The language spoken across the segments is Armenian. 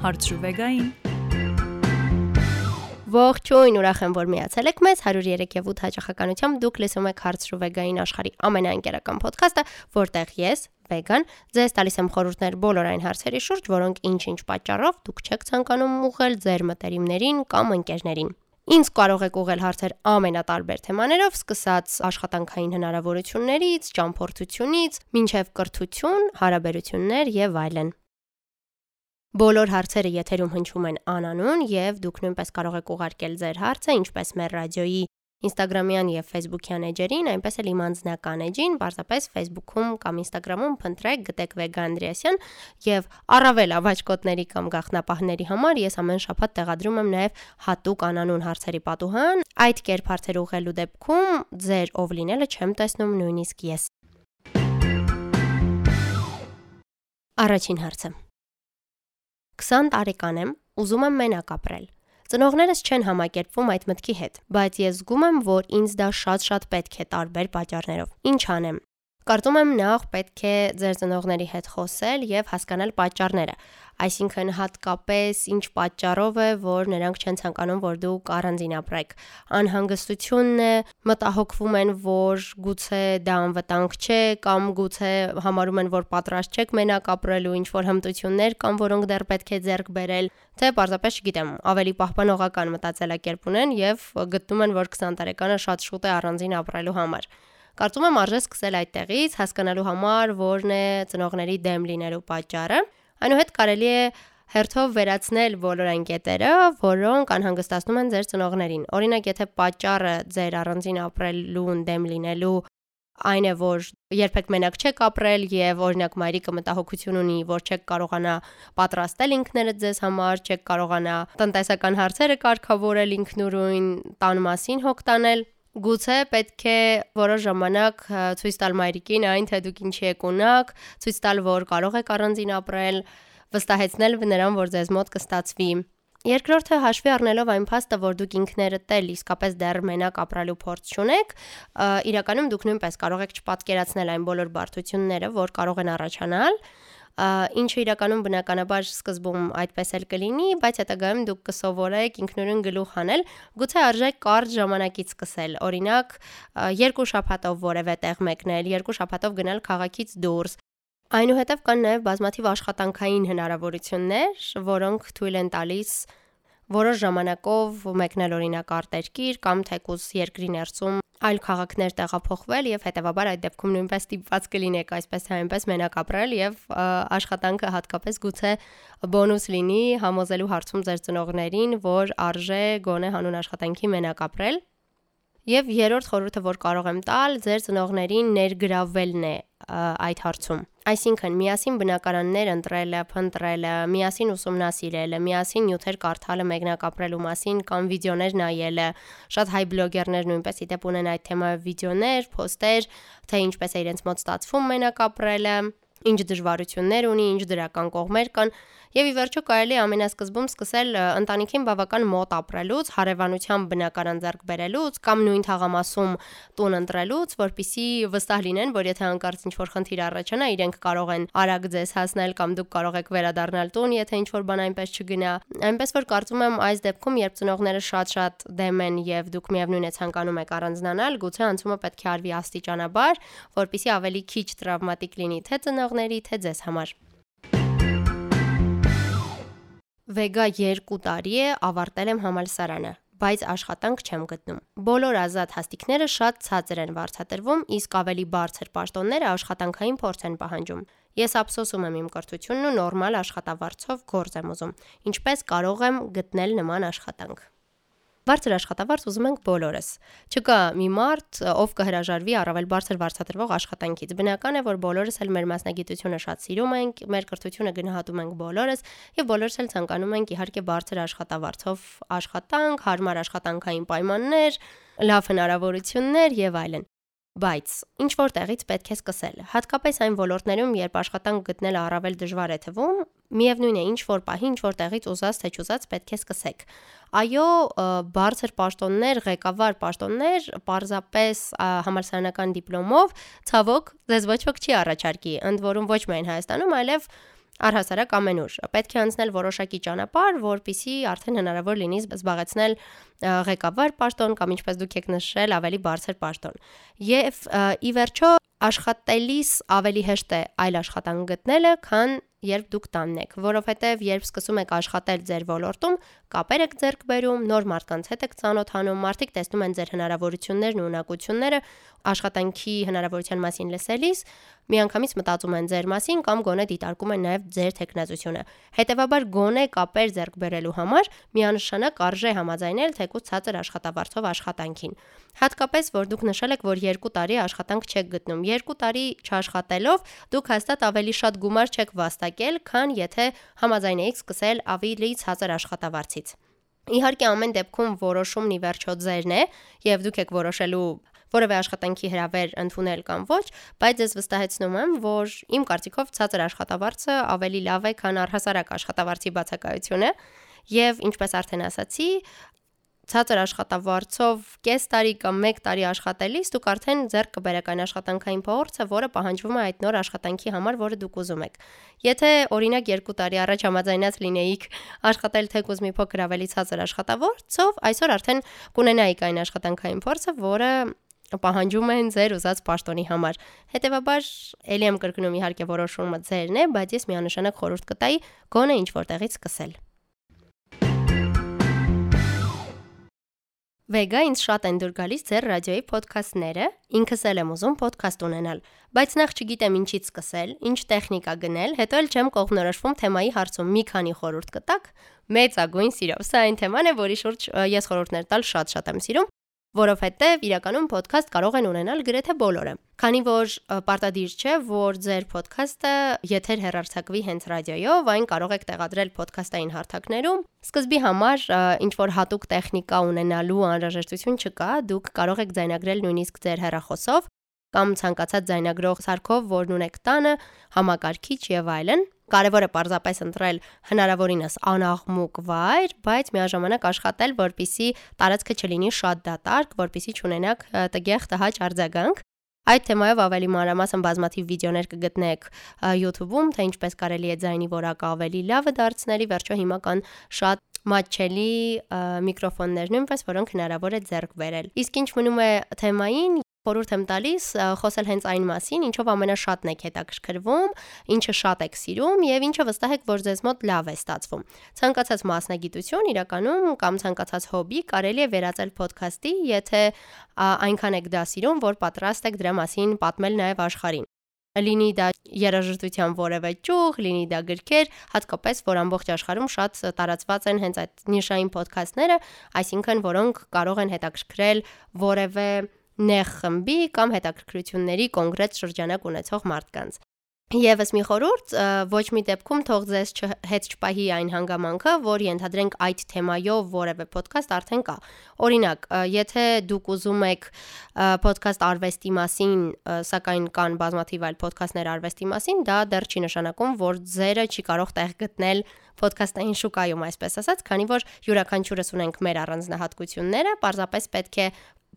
Հարցրուվեգային։ Ողջույն, ուրախ եմ, որ միացել եք մեզ 103 եւ 8 հաճախականությամբ դուք լսում եք Հարցրուվեգային աշխարհի ամենաընկերական ոդքասթը, որտեղ ես, վեգան, ձեզ տալիս եմ խորհուրդներ բոլոր այն հարցերի շուրջ, որոնք ինչ-ինչ պատճառով դուք չեք ցանկանում ուղղել ձեր մտերիմներին կամ ընկերներին։ Ինձ կարող եք ուղղել հարցեր ամենատարբեր թեմաներով, սկսած աշխատանքային հնարավորություններից, ճամփորդությունից, մինչև կրթություն, հարաբերություններ եւ այլն։ Բոլոր հարցերը եթերում հնչում են անանուն եւ դուք նույնպես կարող եք ուղարկել ձեր հարցը ինչպես մեր ռադիոյի Instagram-յան եւ Facebook-յան էջերին, այնպես էլ իմ անձնական էջին, պարզապես Facebook-ում կամ Instagram-ում փնտրեք գտեք Վեգա Անդրեասյան եւ առավել ավաճկոտների կամ գախնապահների համար ես ամեն շաբաթ տեղադրում եմ նաեւ հատուկ անանուն հարցերի պատուհան։ Այդ կերպ հարցեր ուղղելու դեպքում ձեր ով լինելը չեմ տեսնում նույնիսկ ես։ Առաջին հարցը 20 տարեկան եմ, ուզում եմ մենակ ապրել։ Ծնողներս չեն համակերպվում այդ մտքի հետ, բայց ես զգում եմ, որ ինձ դա շատ-շատ պետք է տարբեր պատճառներով։ Ինչ անեմ։ Կարծում եմ նախ պետք է ձեր ծնողների հետ խոսել եւ հասկանալ պատճառները։ Այսինքն հատկապես ինչ պատճառով է, որ նրանք չեն ցանկանում, որ դուք առանձին ապրեք։ Անհանգստությունն է, մտահոգվում են, որ գուցե դա անվտանգ չէ կամ գուցե համարում են, որ պատրաստ չեք մենակ ապրելու, ինչ որ հմտություններ կամ որոնք դեռ պետք է ձեռք բերել, թե պարզապես չգիտեմ, ավելի պահպանողական մտածելակերպ ունեն եւ գտնում են, որ 20 տարեկանը շատ շուտ է առանձին ապրելու համար։ Կարծում եմ արժե սկսել այդտեղից, հասկանալու համար, որն է ծնողների դեմ լինելու պատճառը։ Այնուհետ կարելի է հերթով վերացնել բոլոր այն կետերը, որոնք անհանգստացնում են ձեր ծնողներին։ Օրինակ, եթե պատճառը ձեր առանձին ապրելուն դեմ լինելու այն է, որ երբեք մենակ չեք ապրել եւ օրինակ մայրիկը մտահոգություն ունի, որ չեք կարողանա պատրաստել ինքներդ ձեզ համար, չեք կարողանա տնտեսական հարցերը կարգավորել ինքնուրույն, տան մասին հոգ տանել, Գուցե պետք է որոշ ժամանակ ցույց տալ մայրիկին այն, թե դուք ինչի եք ունակ, ցույց տալ, որ կարող եք առանձին ապրել, վստահեցնել նրան, որ ձեզ մոտ կստացվի։ Երկրորդը հաշվի առնելով այն փաստը, որ դուք ինքներդ էլ իսկապես դեռ մենակ ապրելու փորձ չունեք, իրականում դուք նույնպես կարող եք չպատկերացնել այն բոլոր բարդությունները, որ կարող են առաջանալ, ինչը իրականում բնականաբար սկզբում այդպես էլ կլինի, բայց հետագայում դուք կսովորեք ինքնուրույն գլուխ հանել, գուցե արժե կարճ ժամանակից սկսել։ Օրինակ, երկու շաբաթով որևէ տեղ մեկնել, երկու շաբաթով գնալ քաղաքից դուրս, Այնուհետև կան նաև բազմաթիվ աշխատանքային հնարավորություններ, որոնք թույլ են տալիս որոշ ժամանակով մեկնել օրինակ արտերկիր կամ թեկուզ երկրի ներսում այլ քաղաքներ տեղափոխվել եւ հետեւաբար այդ դեպքում նույնպես ստիպված կլինեք այսպես թե այնպես մենակ ապրել եւ աշխատանքը հատկապես գուցե բոնուս լինի համոզելու հարցում ձեր ծնողներին, որ արժե գոնե հանուն աշխատանքի մենակ ապրել Եվ երրորդ խորհուրդը, որ կարող եմ տալ, ձեր ծնողներին ներգրավվելն է այդ հարցում։ Այսինքն միասին բնակարաններ ընտրելը, փնտրելը, միասին ուսումնասիրելը, միասին նյութեր կարդալը մեկնակապրելու մասին կամ վիդեոներ նայելը։ Շատ հայ բլոգերներ նույնպես իդեպ ունեն այդ թեմայով վիդեոներ, post-եր, թե ինչպես է իրենց մոտ ստացվում մեկնակապրելը, ինչ դժվարություններ ունի, ինչ դրական կողմեր կան, Եվ ի վերջո կարելի է ամենասկզբում սկսել ընտանիքին բավական մոտ ապրելուց, հարևանության բնակարան ձեռք բերելուց կամ նույն թաղամասում տուն ընտրելուց, որpիսի վստահ լինեն, որ եթե անկարծ ինչ-որ խնդիր առաջանա, իրենք կարող են արագ ձեզ հասնել կամ դուք կարող եք վերադառնալ տուն, եթե ինչ-որ բան այնպես չգնա։ Այնպես որ կարծում եմ այս դեպքում, երբ ծնողները շատ-շատ դեմ են եւ դուք միևնույն է ցանկանում եք առանձնանալ, գուցե անցումը պետք է արվի աստիճանաբար, որpիսի ավելի քիչ տրավմատիկ լինի թե ծնողների, թե ձեզ համար։ Վեգա 2 տարի է ավարտել եմ համալսարանը, բայց աշխատանք չեմ գտնում։ Բոլոր ազատ հաստիկները շատ ցածր են վարձատրվում, իսկ ավելի բարձր պաշտոնները աշխատանքային փորձ են պահանջում։ Ես ափսոսում եմ իմ կրթությունն ու նորմալ աշխատավարձով գործ եմ ուզում։ Ինչպես կարող եմ գտնել նման աշխատանք։ Բարձր աշխատավարձ ուզում ենք բոլորս։ Չկա մի մարդ, ով կհրաժարվի առավել բարձր վարձատրվող աշխատանքից։ Բնական է, որ բոլորս էլ մեր մասնագիտությունը շատ սիրում ենք, մեր կրթությունը գնահատում ենք բոլորս եւ բոլորս էլ ցանկանում ենք իհարկե բարձր աշխատավարձով աշխատանք, հարմար աշխատանքային պայմաններ, լավ հնարավորություններ եւ այլն։ Բայց ինչ որտեղից պետք է սկսել։ Հատկապես այն ոլորտներում, երբ աշխատանք գտնելը առավել դժվար է թվում, միևնույն է, ինչ որ պահի, ինչ որտեղից ուզած թե չուզած պետք է սկսեք։ Այո, բարձր պաշտոններ, ղեկավար պաշտոններ, պարզապես համալսարանական դիպլոմով, ցավոք, ձեզ ոչ ոք չի առաջարկի, ընդ որում ոչ միայն Հայաստանում, այլև Առհասարակ ամենուր պետք է անցնել որոշակի ճանապարհ, որpիսի արդեն հնարավոր լինի զբաղեցնել ղեկավար պաշտոն կամ ինչպես դուք եք նշել, ավելի բարձր պաշտոն։ Եվ ի վերջո աշխատելիս ավելի հեշտ է այլ աշխատանք գտնելը, քան երբ դուք տանն եք, որովհետև երբ սկսում եք աշխատել ձեր ոլորտում, կապեր եք ձեռք բերում, նոր մարդկանց հետ եք ծանոթանում, մարդիկ տեսնում են ձեր հնարավորություններն ու ունակությունները, աշխատանքի հնարավորության մասին լսելիս միանգամից մտածում են ձեր մասին կամ գոնե դիտարկում են նաև ձեր տեխնազությունը։ Հետևաբար գոնե կապեր ձեռք բերելու համար միանշանակ արժե համաձայնել թեկուզ ցածր աշխատավարձով աշխատանքին։ Հատկապես որ դուք նշել եք, որ 2 տարի աշխատանք չեք գտնում։ 2 տարի չաշխատելով դուք հաստատ ավելի շատ գումար չեք վաստակել, քան եթե համաձայնեիք սկսել ավելի ցածր աշխատավարձից։ Իհարկե ամեն դեպքում որոշումն ի վերջո ձերն է եւ դուք եք որոշելու որևէ աշխատանքի հրավեր ընդունել կամ ոչ, բայց ես վստահեցնում եմ, որ իմ կարծիքով ցածր աշխատավարձը ավելի լավ է, քան առհասարակ աշխատավարձի բացակայությունը, եւ ինչպես արդեն ասացի, ցածր աշխատավարձով կես տարի կամ 1 տարի աշխատելիս դուք արդեն ձեռք կբերեք այն աշխատանքային փողոցը, որը պահանջվում է այդ նոր աշխատանքի համար, որը դուք ուզում եք։ Եթե օրինակ 2 տարի առաջ համաձայնած լինեիք աշխատել թեկուզ մի փոքր ավելի ցածր աշխատավարձով, այսօր արդեն կունենայիք այն աշխատանքային փորձը, որը պահանջում են ձեր ուզած պաշտոնի համար։ Հետևաբար, ելի եմ կրկնում իհարկե որոշումը ձերն է, բայց ես միանշանակ խորհուրդ կտայի գոնե ինչ որտեղից սկսել։ Վեգա ինձ շատ են դուր գալիս ձեր ռադիոյի ոդքասթները, ինքս էլ եմ ուզում ոդքասթ ունենալ, բայց նախ չգիտեմ ինչից սկսել, ինչ տեխնիկա գնել, հետո էլ չեմ կողմնորոշվում թեմայի հարցում մի քանի խորհուրդ կտակ, մեծագույն սիրով։ Սա այն թեման է, որի շուրջ ես խորհուրդներ տալ շատ-շատ եմ սիրում, որովհետև իրականում ոդքասթ կարող են ունենալ գրեթե բոլորը։ Քանի որ պարտադիր չէ, որ ձեր ոդքասթը եթեր հեռարձակվի հենց ռադիոյով, այն կարող եք տեղադրել ոդքասթային հարթակներում։ Սկզբի համար ինչ որ հատուկ տեխնիկա ունենալու անհրաժեշտություն չկա, դուք կարող եք ձայնագրել նույնիսկ ձեր հեռախոսով կամ ցանկացած ձայնագրող սարքով, որն ունեք տանը, համակարգիչ եւ այլն։ Կարևոր է պարզապես ընտրել հնարավորինս անաղմուկ վայր, բայց միաժամանակ աշխատել, որպիսի տարածքը չլինի շատ դատարկ, որպիսի չունենաք տգեղ տհաճ արձագանք։ Այդ թեմայով ավելի մանրամասն բազմաթիվ վիդեոներ կգտնեք YouTube-ում, թե ինչպես կարելի է ձայնի որակը ավելի լավը դարձնել։ Վերջո հիմա կան շատ մատչելի միկրոֆոններ նույնպես, որոնք հնարավոր է ձեռք բերել։ Իսկ ինչ մնում է թեմային, խորհուրդ եմ տալիս խոսել հենց այն մասին, ինչով ամենաշատն եք հետաքրքրվում, ինչը շատ եք սիրում եւ ինչը վստահ եք, որ ձեզ մոտ լավ է ստացվում։ Ցանկացած մասնագիտություն իրականում կամ ցանկացած հոբի կարելի է վերածել ոդքասթի, եթե այնքան եք դա սիրում, որ պատրաստ եք դրա մասին պատմել նաեւ աշխարհին լինի դա երաժշտության որևէ ճյուղ, լինի դա գրքեր, հատկապես որ ամբողջ աշխարհում շատ տարածված են հենց այդ նիշային ոդքասթները, այսինքն որոնք կարող են հետաքրքրել որևէ նեղ խմբի կամ հետաքրքրությունների կոնկրետ շրջանակ ունեցող մարդկանց։ Եվս մի խորհուրդ, ոչ մի դեպքում թող ձեզ հետ չպահի այն հանգամանքը, որ ենթադրենք այդ թեմայով որևէ ոդքասթ արդեն կա։ Օրինակ, եթե դուք ուզում եք ոդքասթ արվեստի մասին, սակայն կան բազմաթիվ այլ ոդքասթներ արվեստի մասին, դա դեռ չի նշանակում, որ ձերը չի կարող տեղ գտնել ոդքասթային շուկայում, այսպես ասած, քանի որ յուրաքանչյուրս ունենք մեր առանձնահատկությունները, պարզապես պետք է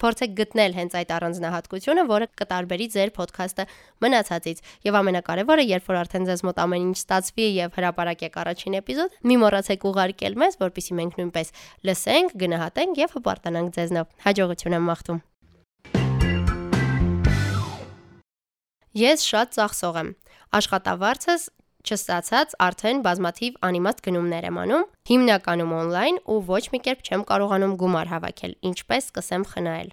փորձեք գտնել հենց այդ առանձնահատկությունը, որը կտարբերի ձեր ոդքասթը մնացածից։ Եվ ամենակարևորը, երբ որ արդեն ձեզ մոտ ամեն ինչ ստացվի եւ հրապարակեք առաջին էպիզոդ, մի մոռացեք ուղարկել մեզ, որpիսի մենք նույնպես լսենք, գնահատենք եւ հպարտանանք ձեզնով։ Հաջողություն եմ մաղթում։ Ես շատ ծախսող եմ։ Աշխատավարձս չստացած արդեն բազմաթիվ անիմաստ գնումներ եմ անում, հիմնականում on-line ու ոչ մի կերպ չեմ կարողանում գումար հավաքել, ինչպես սկսեմ խնայել։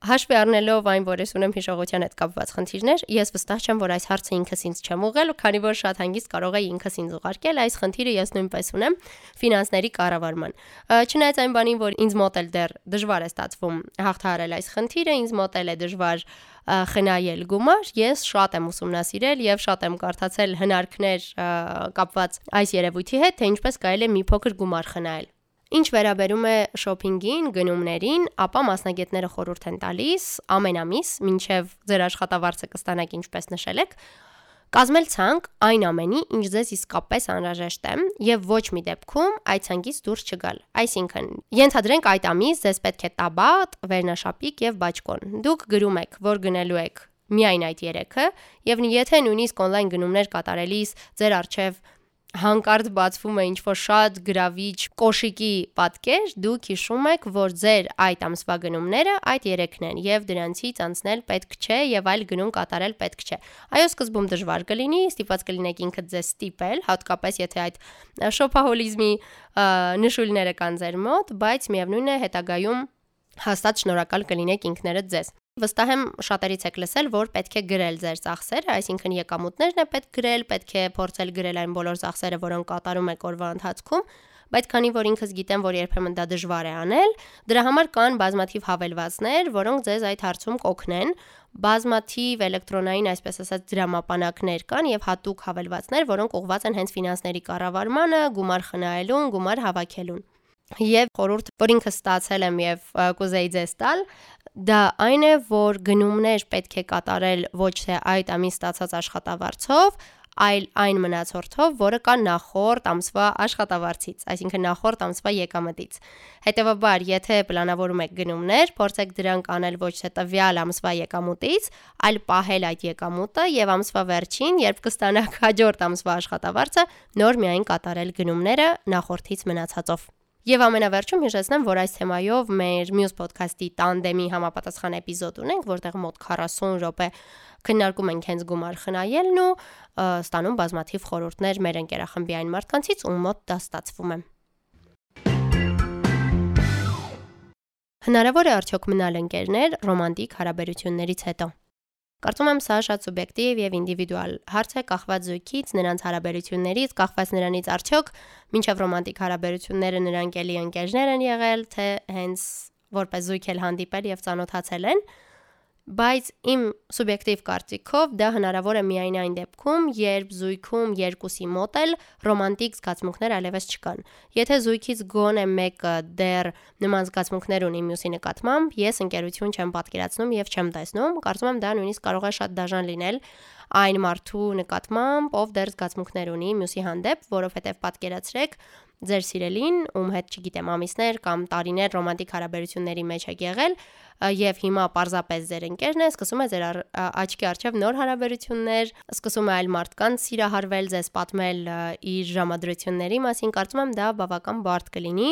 Հաշվի առնելով այն, որ ես ունեմ հիշողության հետ կապված խնդիրներ, ես վստահ չեմ, որ այս հարցը ինքս ինձ չեմ ուղղել, քանի որ շատ հանգիստ կարող էի ինքս ինձ ուղարկել, այս խնդիրը ես նույնպես ունեմ ֆինանսների կառավարման։ Չնայած այն բանին, որ ինձ մոտ էլ դեռ դժվար է ստացվում հաղթահարել այս խնդիրը, ինձ մոտ էլ է դժվար խնայել գումար, ես շատ եմ ուսումնասիրել եւ շատ եմ կարդացել հնարքներ կապված այս երևույթի հետ, թե ինչպես կարելի է մի փոքր գումար խնայել։ Ինչ վերաբերում է շոփինգին, գնումներին, ապա մասնագետները խորհուրդ են տալիս ամեն ամիս, մինչև ձեր աշխատավարձը կստանաք ինչպես նշել եք, կազմել ցանկ այն ամենի, ինչ ձեզ իսկապես անհրաժեշտ է եւ ոչ մի դեպքում այդ ցանկից դուրս չգալ։ Այսինքն, ենթադրենք այդ ամիս ձեզ պետք է տաբատ, վերնաշապիկ եւ բաճկոն։ Դուք գրում եք, որ գնելու եք միայն այդ 3-ը, եւ եթե նույնիսկ on-line գնումներ կատարելիս ձեր արչեւ հանկարծ բացվում է ինչ-որ շատ գրավիչ կոշիկի պատկեր, դուք հիշում եք, որ ձեր այդ ամսվա գնումները այդ 3-ն են եւ դրանցից անցնել պետք չէ եւ այլ գնում կատարել պետք չէ։ Այո, սկզբում դժվար կլինի, ստիպված կլինեք ինքդ ձեզ ստիպել, հատկապես եթե այդ շոփահոլիզմի նշույլները կան ձեր մոտ, բայց միևնույն է հետագայում հաստատ շնորհակալ կլինեք ինքներդ ձեզ։ Վստահ եմ շատերից եք լսել, որ պետք է գրել ձեր ծախսերը, այսինքն եկամուտներն է պետք գրել, պետք է փորձել գրել այն բոլոր ծախսերը, որոնք կատարում եք օրվա ընթացքում, բայց քանի որ ինքս գիտեմ, որ երբեմն դա դժվար է անել, դրա համար կան բազմաթիվ հավելվածներ, որոնք ձեզ այդ հարցում կօգնեն։ Բազմաթիվ էլեկտրոնային, այսպես ասած, դրամապանակներ կան եւ հատուկ հավելվածներ, որոնք ուղղված են հենց ֆինանսների կառավարմանը, գումար խնայելուն, գումար հավաքելուն։ Եվ խորհուրդ, որ ինքը ստացել եմ եւ կուզեի ձեզ տալ, դա այն է, որ գնումներ պետք է կատարել ոչ թե այդ ամիս ստացած աշխատավարձով, այլ այն մնացորդով, որը կա նախորդ ամսվա աշխատավարձից, այսինքն նախորդ ամսվա եկամտից։ Հետևաբար, եթե պլանավորում եք գնումներ, փորձեք դրանք անել ոչ թե տվյալ ամսվա եկամուտից, այլ պահել այդ եկամուտը եւ ամսվա վերջին, երբ կստանաք հաջորդ ամսվա աշխատավարձը, նոր միայն կատարել գնումները նախորդից մնացածով։ Եվ ամենավերջում հիշեցնեմ, որ այս թեմայով մեր մյուս ոդքասթի տանդեմի համապատասխան էպիզոդ ունենք, որտեղ մոտ 40 րոպե քննարկում ենք հենց գումար խնայելն ու ստանում բազմաթիվ խորհուրդներ մեր ընկերախմբի այն մարդկանցից, ում մոտ դա ստացվում է։ Հնարավոր է արդյոք մնալ ընկերներ ռոմանտիկ հարաբերություններից հետո։ Կարծում եմ սա շատ սուբյեկտիվ եւ ինդիվիդուալ հարց է կախված զույգից, նրանց հարաբերություններից, կախված նրանից արդյոք մինչև ռոմանտիկ հարաբերությունները նրանք էլի ընկերներ են եղել, թե հենց որպես զույգ էլ հանդիպել եւ ծանոթացել են բայց իմ սուբյեկտիվ կարծիքով դա հնարավոր է միայն այն դեպքում, երբ զույգում երկուսի մոտ էլ ռոմանտիկ զգացմունքներ այլևս չկան։ Եթե զույգից գոնե մեկը դեռ նման զգացմունքներ ունի մյուսի նկատմամբ, ես ընկերություն չեմ պատկերացնում եւ չեմ տեսնում, կարծում եմ դա նույնիսկ կարող է շատ դաժան լինել այն մարդու նկատմամբ, ով դեռ զգացմունքներ ունի մյուսի հանդեպ, որովհետեւ պատկերացրեք ձեր սիրելին, ում հետ չգիտեմ ամիսներ կամ տարիներ ռոմանտիկ հարաբերությունների մեջ եք եղել, եւ հիմա պարզապես ձեր ընկերն է, սկսում է ձեր աչքի առջև նոր հարաբերություններ, սկսում է այլ մարդկանց սիրահարվել, ձեզ պատմել իր ժամադրությունների մասին, կարծում եմ դա բավական բարդ կլինի,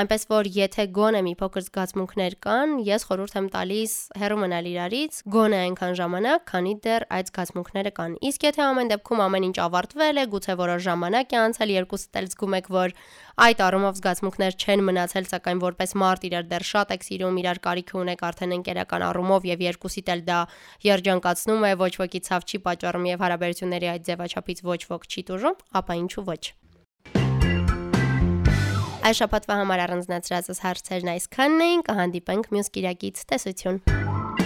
այնպես որ եթե գոնե մի փոքր զգացմունքներ կան, ես խորհուրդ եմ տալիս հեռու մնալ իրարից, գոնե այնքան ժամանակ, քանի դեռ այդ զգացմունքները կան։ Իսկ եթե ամեն դեպքում ամեն ինչ ավարտվել է, գուցե որոշ ժամանակ է անցել, երկուսդ էլ զգում եք, որ այդ առումով զգացմունքներ չեն մնացել, սակայն որպես մարդ իրար դեռ շատ եք սիրում, իրար կարիք ունեք արդեն ընկերական առումով եւ երկուսիդ էլ դա երջանկացնում է, ոչ ոքի ցավ չի պատճառում եւ հարաբերությունների այդ ձևաչափից ոչ ոք չի տուժում, ապա ինչու ոչ։ Այս շաբաթվա համար առանձնացրածս հարցերն այսքանն էին, կհանդիպենք մյուս Կիրակից տեսություն։